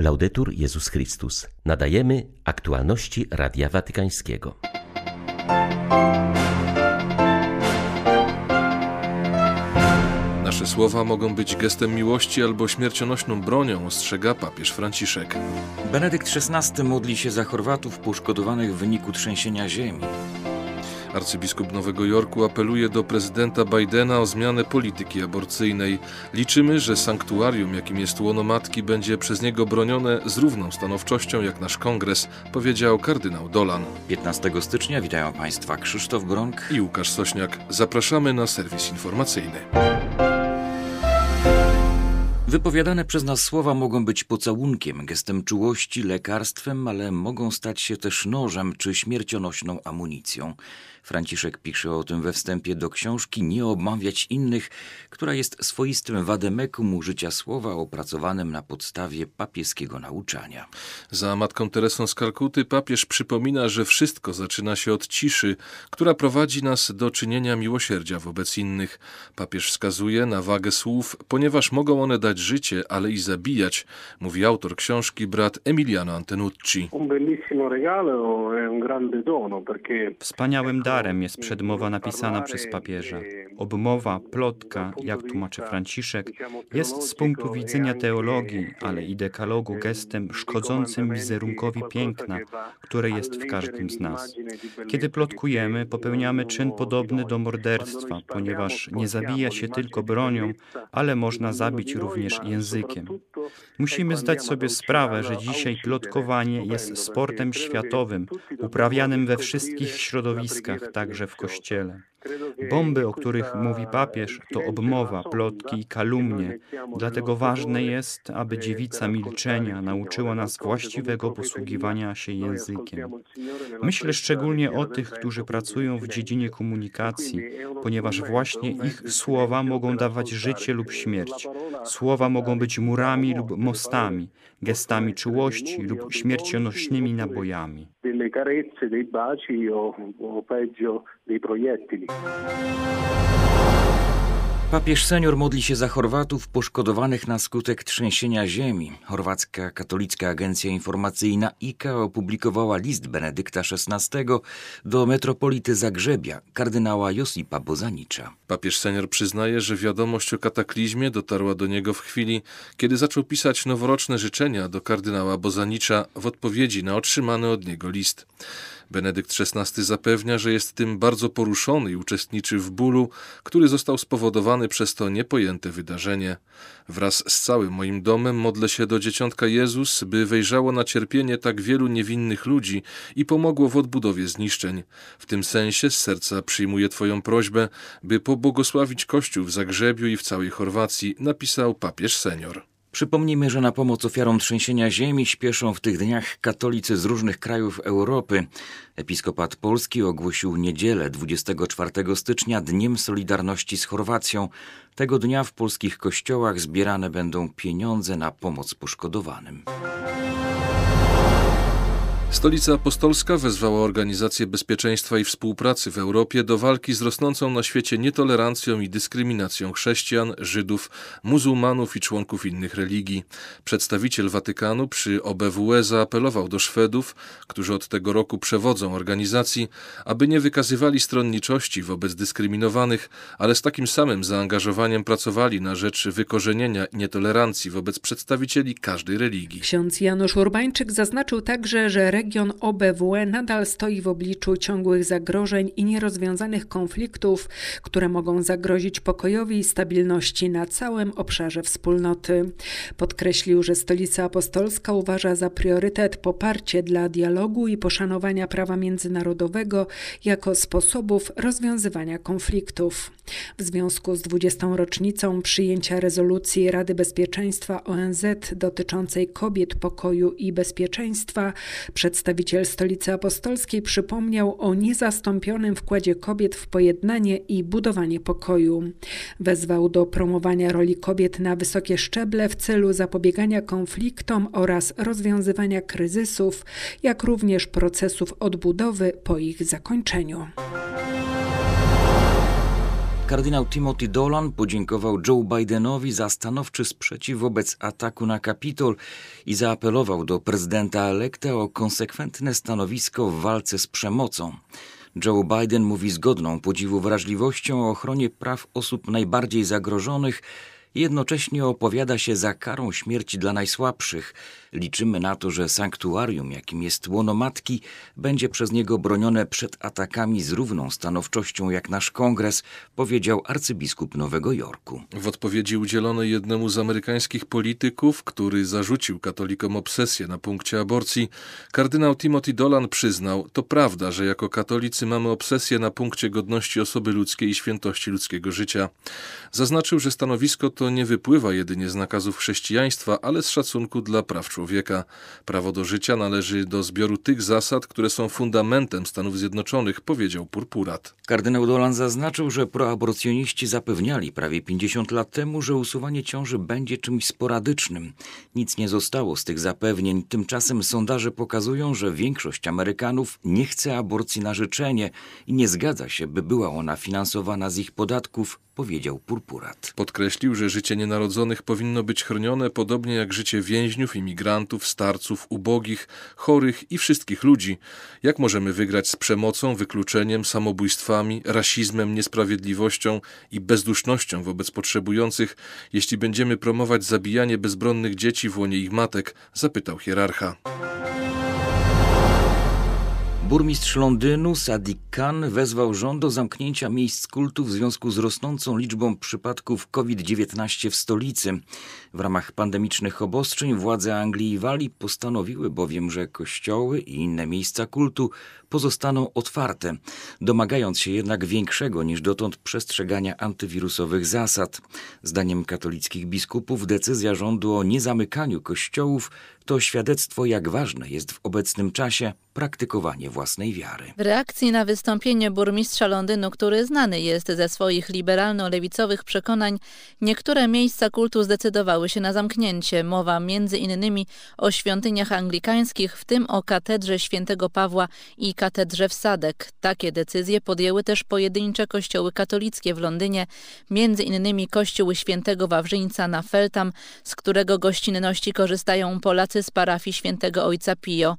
Laudetur Jezus Chrystus. Nadajemy aktualności Radia Watykańskiego. Nasze słowa mogą być gestem miłości albo śmiercionośną bronią, ostrzega papież Franciszek. Benedykt XVI modli się za Chorwatów poszkodowanych w wyniku trzęsienia ziemi. Arcybiskup Nowego Jorku apeluje do prezydenta Bidena o zmianę polityki aborcyjnej. Liczymy, że sanktuarium, jakim jest łono matki, będzie przez niego bronione z równą stanowczością jak nasz kongres, powiedział kardynał Dolan. 15 stycznia witają Państwa Krzysztof Bronk i Łukasz Sośniak. Zapraszamy na serwis informacyjny. Wypowiadane przez nas słowa mogą być pocałunkiem, gestem czułości, lekarstwem, ale mogą stać się też nożem czy śmiercionośną amunicją. Franciszek pisze o tym we wstępie do książki Nie obmawiać innych, która jest swoistym wademekum użycia słowa opracowanym na podstawie papieskiego nauczania. Za matką Teresą z Kalkuty papież przypomina, że wszystko zaczyna się od ciszy, która prowadzi nas do czynienia miłosierdzia wobec innych. Papież wskazuje na wagę słów, ponieważ mogą one dać życie, ale i zabijać, mówi autor książki brat Emiliano Antenucci. Wspaniałym darem jest przedmowa napisana przez papieża. Obmowa, plotka, jak tłumaczy Franciszek, jest z punktu widzenia teologii, ale i dekalogu gestem szkodzącym wizerunkowi piękna, które jest w każdym z nas. Kiedy plotkujemy, popełniamy czyn podobny do morderstwa, ponieważ nie zabija się tylko bronią, ale można zabić również językiem. Musimy zdać sobie sprawę, że dzisiaj plotkowanie jest sportem światowym, uprawianym we wszystkich środowiskach, także w Kościele. Bomby, o których mówi papież, to obmowa, plotki i kalumnie. Dlatego ważne jest, aby dziewica milczenia nauczyła nas właściwego posługiwania się językiem. Myślę szczególnie o tych, którzy pracują w dziedzinie komunikacji, ponieważ właśnie ich słowa mogą dawać życie lub śmierć. Słowa mogą być murami lub mostami, gestami czułości lub śmiercionośnymi nabojami. Dei proiettili. Papież senior modli się za Chorwatów poszkodowanych na skutek trzęsienia ziemi. Chorwacka Katolicka Agencja Informacyjna IKA opublikowała list Benedykta XVI do metropolity Zagrzebia, kardynała Josipa Bozanicza. Papież senior przyznaje, że wiadomość o kataklizmie dotarła do niego w chwili, kiedy zaczął pisać noworoczne życzenia do kardynała Bozanicza w odpowiedzi na otrzymany od niego list. Benedykt XVI zapewnia, że jest tym bardzo poruszony i uczestniczy w bólu, który został spowodowany przez to niepojęte wydarzenie. Wraz z całym moim domem modlę się do Dzieciątka Jezus, by wejrzało na cierpienie tak wielu niewinnych ludzi i pomogło w odbudowie zniszczeń. W tym sensie z serca przyjmuję Twoją prośbę, by pobłogosławić Kościół w Zagrzebiu i w całej Chorwacji, napisał papież senior. Przypomnijmy, że na pomoc ofiarom trzęsienia ziemi śpieszą w tych dniach katolicy z różnych krajów Europy. Episkopat Polski ogłosił niedzielę 24 stycznia Dniem Solidarności z Chorwacją. Tego dnia w polskich kościołach zbierane będą pieniądze na pomoc poszkodowanym. Stolica Apostolska wezwała Organizację Bezpieczeństwa i Współpracy w Europie do walki z rosnącą na świecie nietolerancją i dyskryminacją chrześcijan, Żydów, muzułmanów i członków innych religii. Przedstawiciel Watykanu przy OBWE zaapelował do Szwedów, którzy od tego roku przewodzą organizacji, aby nie wykazywali stronniczości wobec dyskryminowanych, ale z takim samym zaangażowaniem pracowali na rzecz wykorzenienia nietolerancji wobec przedstawicieli każdej religii. Ksiądz Janusz Urbańczyk zaznaczył także, że region OBWE nadal stoi w obliczu ciągłych zagrożeń i nierozwiązanych konfliktów, które mogą zagrozić pokojowi i stabilności na całym obszarze wspólnoty. Podkreślił, że Stolica Apostolska uważa za priorytet poparcie dla dialogu i poszanowania prawa międzynarodowego jako sposobów rozwiązywania konfliktów. W związku z 20. rocznicą przyjęcia rezolucji Rady Bezpieczeństwa ONZ dotyczącej kobiet, pokoju i bezpieczeństwa, Przedstawiciel Stolicy Apostolskiej przypomniał o niezastąpionym wkładzie kobiet w pojednanie i budowanie pokoju. Wezwał do promowania roli kobiet na wysokie szczeble w celu zapobiegania konfliktom oraz rozwiązywania kryzysów, jak również procesów odbudowy po ich zakończeniu. Kardynał Timothy Dolan podziękował Joe Bidenowi za stanowczy sprzeciw wobec ataku na Kapitol i zaapelował do prezydenta elekta o konsekwentne stanowisko w walce z przemocą. Joe Biden mówi zgodną podziwu wrażliwością o ochronie praw osób najbardziej zagrożonych jednocześnie opowiada się za karą śmierci dla najsłabszych. Liczymy na to, że sanktuarium, jakim jest łono matki, będzie przez niego bronione przed atakami z równą stanowczością jak nasz kongres, powiedział arcybiskup Nowego Jorku. W odpowiedzi udzielonej jednemu z amerykańskich polityków, który zarzucił katolikom obsesję na punkcie aborcji, kardynał Timothy Dolan przyznał, to prawda, że jako katolicy mamy obsesję na punkcie godności osoby ludzkiej i świętości ludzkiego życia. Zaznaczył, że stanowisko to nie wypływa jedynie z nakazów chrześcijaństwa, ale z szacunku dla praw człowieka. Prawo do życia należy do zbioru tych zasad, które są fundamentem Stanów Zjednoczonych, powiedział Purpurat. Kardynał Dolan zaznaczył, że proaborcjoniści zapewniali prawie 50 lat temu, że usuwanie ciąży będzie czymś sporadycznym. Nic nie zostało z tych zapewnień. Tymczasem sondaże pokazują, że większość Amerykanów nie chce aborcji na życzenie i nie zgadza się, by była ona finansowana z ich podatków, powiedział Purpurat. Podkreślił, że życie nienarodzonych powinno być chronione podobnie jak życie więźniów, imigrantów, starców, ubogich, chorych i wszystkich ludzi. Jak możemy wygrać z przemocą, wykluczeniem, samobójstwami, rasizmem, niesprawiedliwością i bezdusznością wobec potrzebujących, jeśli będziemy promować zabijanie bezbronnych dzieci w łonie ich matek? zapytał hierarcha. Burmistrz Londynu Sadiq Khan wezwał rząd do zamknięcia miejsc kultu w związku z rosnącą liczbą przypadków COVID-19 w stolicy. W ramach pandemicznych obostrzeń władze Anglii i Walii postanowiły bowiem, że kościoły i inne miejsca kultu pozostaną otwarte, domagając się jednak większego niż dotąd przestrzegania antywirusowych zasad. Zdaniem katolickich biskupów decyzja rządu o niezamykaniu kościołów to świadectwo, jak ważne jest w obecnym czasie praktykowanie własnej wiary. W reakcji na wystąpienie burmistrza Londynu, który znany jest ze swoich liberalno-lewicowych przekonań, niektóre miejsca kultu zdecydowały się na zamknięcie. Mowa między innymi o świątyniach anglikańskich, w tym o katedrze świętego Pawła i katedrze w Sadek. Takie decyzje podjęły też pojedyncze kościoły katolickie w Londynie, między innymi kościół świętego Wawrzyńca na Feltham, z którego gościnności korzystają Polacy z parafii świętego Ojca Pio.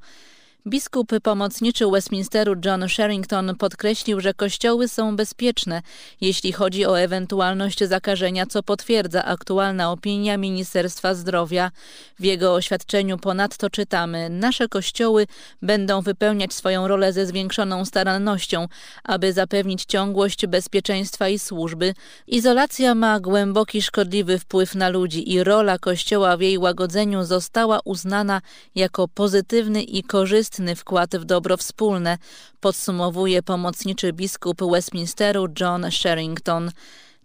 Biskup pomocniczy Westminsteru John Sherrington podkreślił, że kościoły są bezpieczne, jeśli chodzi o ewentualność zakażenia, co potwierdza aktualna opinia Ministerstwa Zdrowia. W jego oświadczeniu ponadto czytamy: Nasze kościoły będą wypełniać swoją rolę ze zwiększoną starannością, aby zapewnić ciągłość bezpieczeństwa i służby. Izolacja ma głęboki szkodliwy wpływ na ludzi i rola kościoła w jej łagodzeniu została uznana jako pozytywny i korzystny korzystny wkład w dobro wspólne, podsumowuje pomocniczy biskup Westminsteru John Sherrington.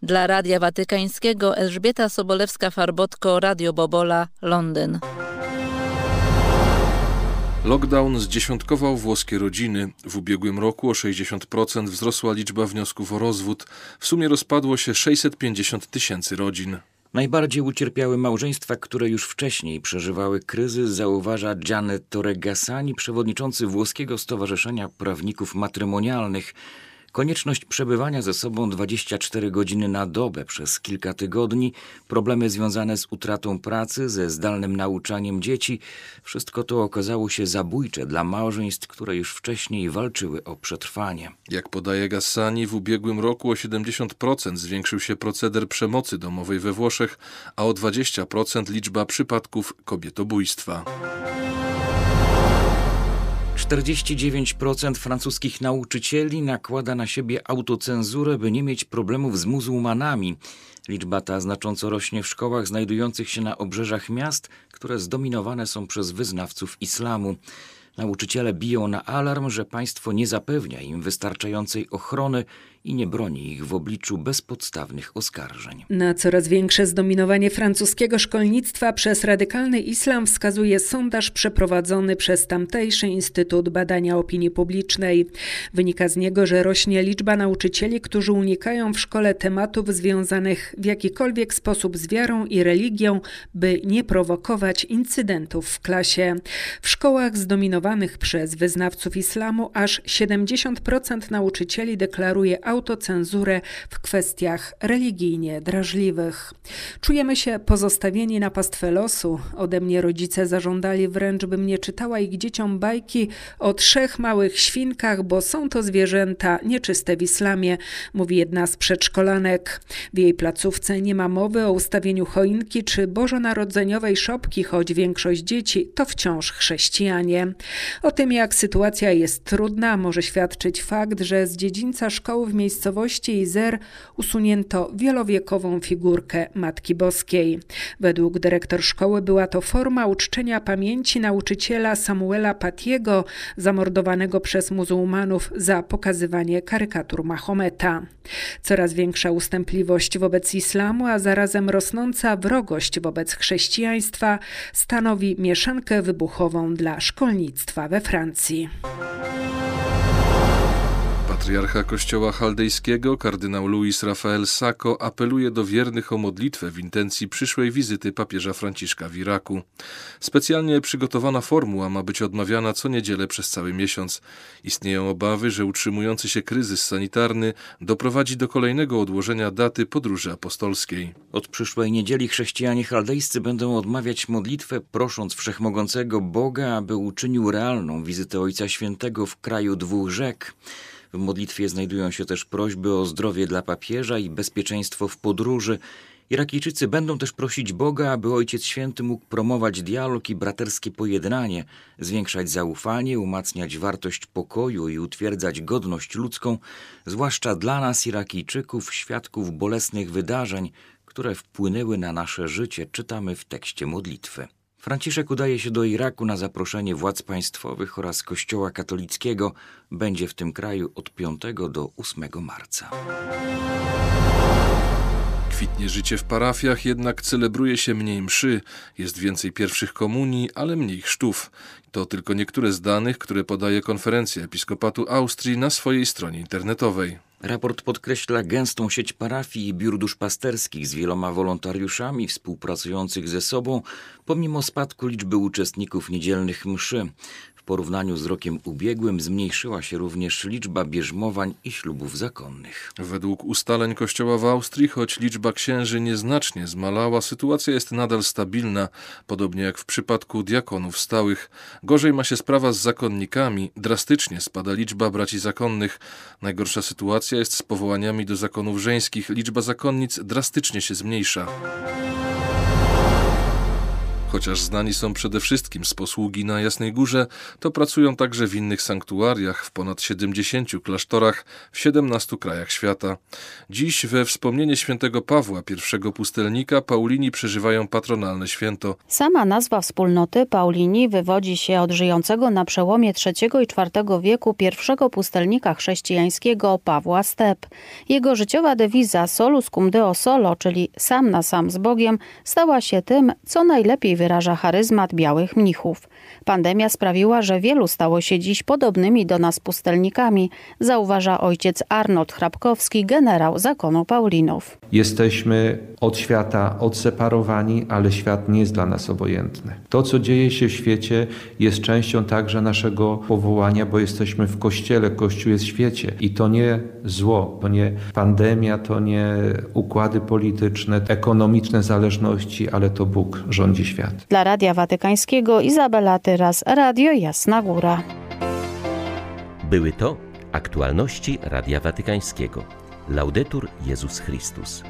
Dla Radia Watykańskiego Elżbieta Sobolewska-Farbotko, Radio Bobola, Londyn. Lockdown zdziesiątkował włoskie rodziny. W ubiegłym roku o 60% wzrosła liczba wniosków o rozwód. W sumie rozpadło się 650 tysięcy rodzin. Najbardziej ucierpiały małżeństwa, które już wcześniej przeżywały kryzys, zauważa Janet Torregasani, przewodniczący Włoskiego Stowarzyszenia Prawników Matrymonialnych. Konieczność przebywania ze sobą 24 godziny na dobę przez kilka tygodni, problemy związane z utratą pracy, ze zdalnym nauczaniem dzieci, wszystko to okazało się zabójcze dla małżeństw, które już wcześniej walczyły o przetrwanie. Jak podaje Gassani, w ubiegłym roku o 70% zwiększył się proceder przemocy domowej we Włoszech, a o 20% liczba przypadków kobietobójstwa. 49% francuskich nauczycieli nakłada na siebie autocenzurę, by nie mieć problemów z muzułmanami. Liczba ta znacząco rośnie w szkołach znajdujących się na obrzeżach miast, które zdominowane są przez wyznawców islamu. Nauczyciele biją na alarm, że państwo nie zapewnia im wystarczającej ochrony i nie broni ich w obliczu bezpodstawnych oskarżeń. Na coraz większe zdominowanie francuskiego szkolnictwa przez radykalny islam wskazuje sondaż przeprowadzony przez tamtejszy Instytut Badania Opinii Publicznej. Wynika z niego, że rośnie liczba nauczycieli, którzy unikają w szkole tematów związanych w jakikolwiek sposób z wiarą i religią, by nie prowokować incydentów w klasie. W szkołach zdominowanych przez wyznawców islamu aż 70% nauczycieli deklaruje autocenzurę w kwestiach religijnie drażliwych. Czujemy się pozostawieni na pastwę losu. Ode mnie rodzice zażądali wręcz, bym nie czytała ich dzieciom bajki o trzech małych świnkach, bo są to zwierzęta nieczyste w islamie, mówi jedna z przedszkolanek. W jej placówce nie ma mowy o ustawieniu choinki czy bożonarodzeniowej szopki, choć większość dzieci to wciąż chrześcijanie. O tym, jak sytuacja jest trudna, może świadczyć fakt, że z dziedzińca szkoły w miejscowości Izer usunięto wielowiekową figurkę Matki Boskiej. Według dyrektor szkoły była to forma uczczenia pamięci nauczyciela Samuela Patiego, zamordowanego przez muzułmanów za pokazywanie karykatur Mahometa. Coraz większa ustępliwość wobec islamu, a zarazem rosnąca wrogość wobec chrześcijaństwa stanowi mieszankę wybuchową dla szkolnictwa we Francji. Patriarcha Kościoła Chaldejskiego, kardynał Luis Rafael Sacco, apeluje do wiernych o modlitwę w intencji przyszłej wizyty papieża Franciszka w Iraku. Specjalnie przygotowana formuła ma być odmawiana co niedzielę przez cały miesiąc. Istnieją obawy, że utrzymujący się kryzys sanitarny doprowadzi do kolejnego odłożenia daty podróży apostolskiej. Od przyszłej niedzieli chrześcijanie chaldejscy będą odmawiać modlitwę, prosząc wszechmogącego Boga, aby uczynił realną wizytę Ojca Świętego w kraju dwóch rzek. W modlitwie znajdują się też prośby o zdrowie dla papieża i bezpieczeństwo w podróży. Irakijczycy będą też prosić Boga, aby Ojciec Święty mógł promować dialog i braterskie pojednanie, zwiększać zaufanie, umacniać wartość pokoju i utwierdzać godność ludzką, zwłaszcza dla nas, Irakijczyków, świadków bolesnych wydarzeń, które wpłynęły na nasze życie, czytamy w tekście modlitwy. Franciszek udaje się do Iraku na zaproszenie władz państwowych oraz Kościoła katolickiego. Będzie w tym kraju od 5 do 8 marca. Kwitnie życie w parafiach, jednak celebruje się mniej mszy, jest więcej pierwszych komunii, ale mniej chrztów. To tylko niektóre z danych, które podaje konferencja Episkopatu Austrii na swojej stronie internetowej. Raport podkreśla gęstą sieć parafii i biur duszpasterskich z wieloma wolontariuszami współpracujących ze sobą, pomimo spadku liczby uczestników niedzielnych mszy porównaniu z rokiem ubiegłym zmniejszyła się również liczba bierzmowań i ślubów zakonnych. Według ustaleń Kościoła w Austrii, choć liczba księży nieznacznie zmalała, sytuacja jest nadal stabilna, podobnie jak w przypadku diakonów stałych. Gorzej ma się sprawa z zakonnikami, drastycznie spada liczba braci zakonnych. Najgorsza sytuacja jest z powołaniami do zakonów żeńskich, liczba zakonnic drastycznie się zmniejsza. Chociaż znani są przede wszystkim z posługi na Jasnej Górze, to pracują także w innych sanktuariach, w ponad 70 klasztorach w 17 krajach świata. Dziś we wspomnienie świętego Pawła, pierwszego pustelnika, Paulini przeżywają patronalne święto. Sama nazwa wspólnoty Paulini wywodzi się od żyjącego na przełomie III i IV wieku pierwszego pustelnika chrześcijańskiego Pawła Step. Jego życiowa dewiza solus cum deo solo, czyli sam na sam z Bogiem, stała się tym, co najlepiej wyraża charyzmat białych mnichów. Pandemia sprawiła, że wielu stało się dziś podobnymi do nas pustelnikami, zauważa ojciec Arnold Hrabkowski, generał zakonu Paulinów. Jesteśmy od świata odseparowani, ale świat nie jest dla nas obojętny. To, co dzieje się w świecie, jest częścią także naszego powołania, bo jesteśmy w Kościele, Kościół jest w świecie. I to nie zło, to nie pandemia, to nie układy polityczne, ekonomiczne zależności, ale to Bóg rządzi świat. Dla Radia Watykańskiego Izabela Tyras, Radio Jasna Góra. Były to aktualności Radia Watykańskiego. Laudetur Jezus Chrystus.